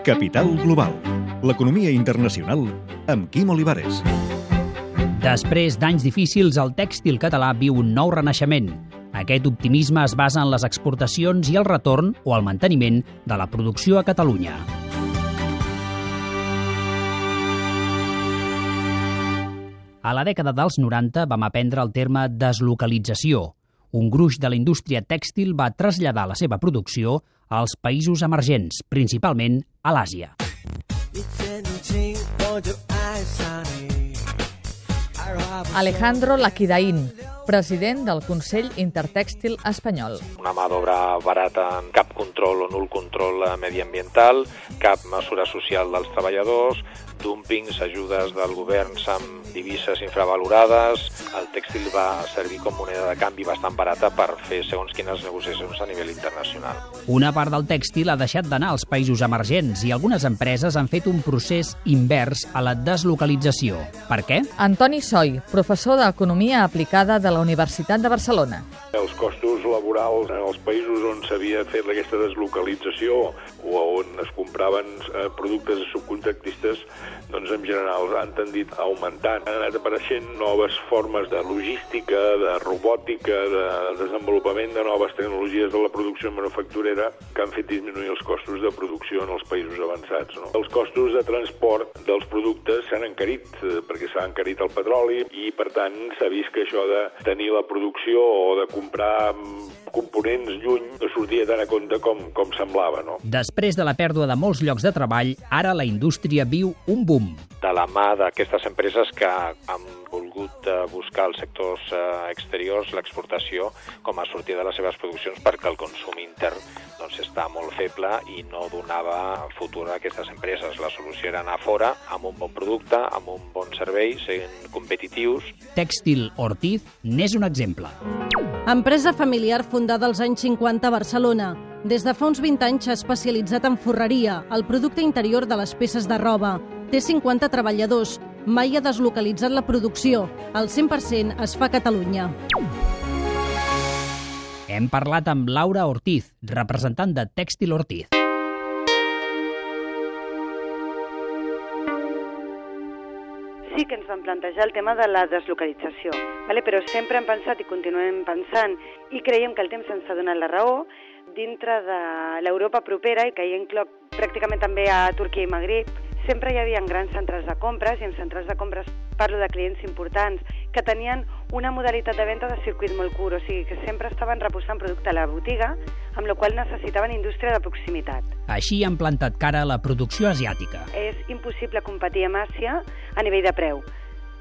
Capital Global. L'economia internacional amb Quim Olivares. Després d'anys difícils, el tèxtil català viu un nou renaixement. Aquest optimisme es basa en les exportacions i el retorn o el manteniment de la producció a Catalunya. A la dècada dels 90 vam aprendre el terme deslocalització. Un gruix de la indústria tèxtil va traslladar la seva producció als països emergents, principalment a l'Àsia. Alejandro Laquidaín, president del Consell Intertèxtil Espanyol. Una mà d'obra barata amb cap control o nul control mediambiental, cap mesura social dels treballadors, dumpings, ajudes del govern amb divises infravalorades, el tèxtil va servir com moneda de canvi bastant barata per fer segons quines negociacions a nivell internacional. Una part del tèxtil ha deixat d'anar als països emergents i algunes empreses han fet un procés invers a la deslocalització. Per què? Antoni Soy, professor d'Economia Aplicada de la Universitat de Barcelona. Els costos laborals en els països on s'havia fet aquesta deslocalització o on es compraven eh, productes subcontractistes, doncs en general han tendit a augmentar. Han anat apareixent noves formes de logística, de robòtica, de desenvolupament de noves tecnologies de la producció manufacturera que han fet disminuir els costos de producció en els països avançats. No? Els costos de transport dels productes s'han encarit eh, perquè s'ha encarit el petroli i, per tant, s'ha vist que això de tenir la producció o de comprar components lluny no sortia tant a compte com, com semblava. No? Després de la pèrdua de molts llocs de treball, ara la indústria viu un boom. De la mà d'aquestes empreses que han volgut eh, buscar als sectors eh, exteriors l'exportació com a sortir de les seves produccions perquè el consum intern doncs, està molt feble i no donava futur a aquestes empreses. La solució era anar fora amb un bon producte, amb un bon servei, sent competitius. Tèxtil Ortiz n'és un exemple. Empresa familiar fundada als anys 50 a Barcelona. Des de fa uns 20 anys s'ha especialitzat en forreria, el producte interior de les peces de roba. Té 50 treballadors. Mai ha deslocalitzat la producció. El 100% es fa a Catalunya. Hem parlat amb Laura Ortiz, representant de Tèxtil Ortiz. Que ens vam plantejar el tema de la deslocalització, vale? però sempre hem pensat i continuem pensant i creiem que el temps ens ha donat la raó dintre de l'Europa propera i que hi incloc pràcticament també a Turquia i Magrib, sempre hi havia grans centrals de compres i en centrals de compres parlo de clients importants que tenien una modalitat de venda de circuit molt curt, o sigui que sempre estaven reposant producte a la botiga, amb la qual necessitaven indústria de proximitat. Així han plantat cara a la producció asiàtica. És impossible competir amb Àsia a nivell de preu,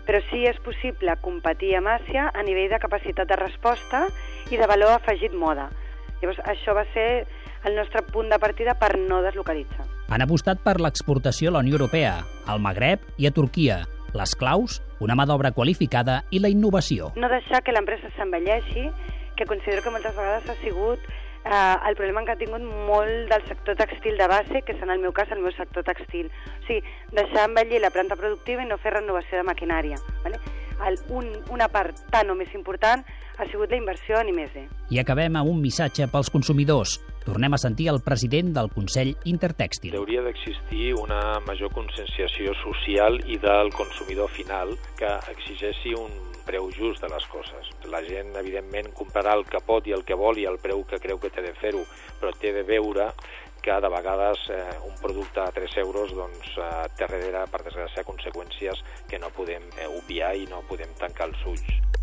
però sí és possible competir amb Àsia a nivell de capacitat de resposta i de valor afegit moda. Llavors, això va ser el nostre punt de partida per no deslocalitzar. Han apostat per l'exportació a la Unió Europea, al Magreb i a Turquia. Les claus, una mà d'obra qualificada i la innovació. No deixar que l'empresa s'envelleixi, que considero que moltes vegades ha sigut eh, el problema que ha tingut molt del sector textil de base, que és en el meu cas el meu sector textil. O sigui, deixar envellir la planta productiva i no fer renovació de maquinària. ¿vale? El, un, una part tan o més important ha sigut la inversió en I+D. I acabem amb un missatge pels consumidors. Tornem a sentir el president del Consell Intertèxtil. Hauria d'existir una major conscienciació social i del consumidor final que exigeixi un preu just de les coses. La gent, evidentment, comprarà el que pot i el que vol i el preu que creu que té de fer-ho, però té de veure que de vegades eh, un producte a 3 euros doncs, eh, té darrere, per desgràcia, conseqüències que no podem eh, obviar i no podem tancar els ulls.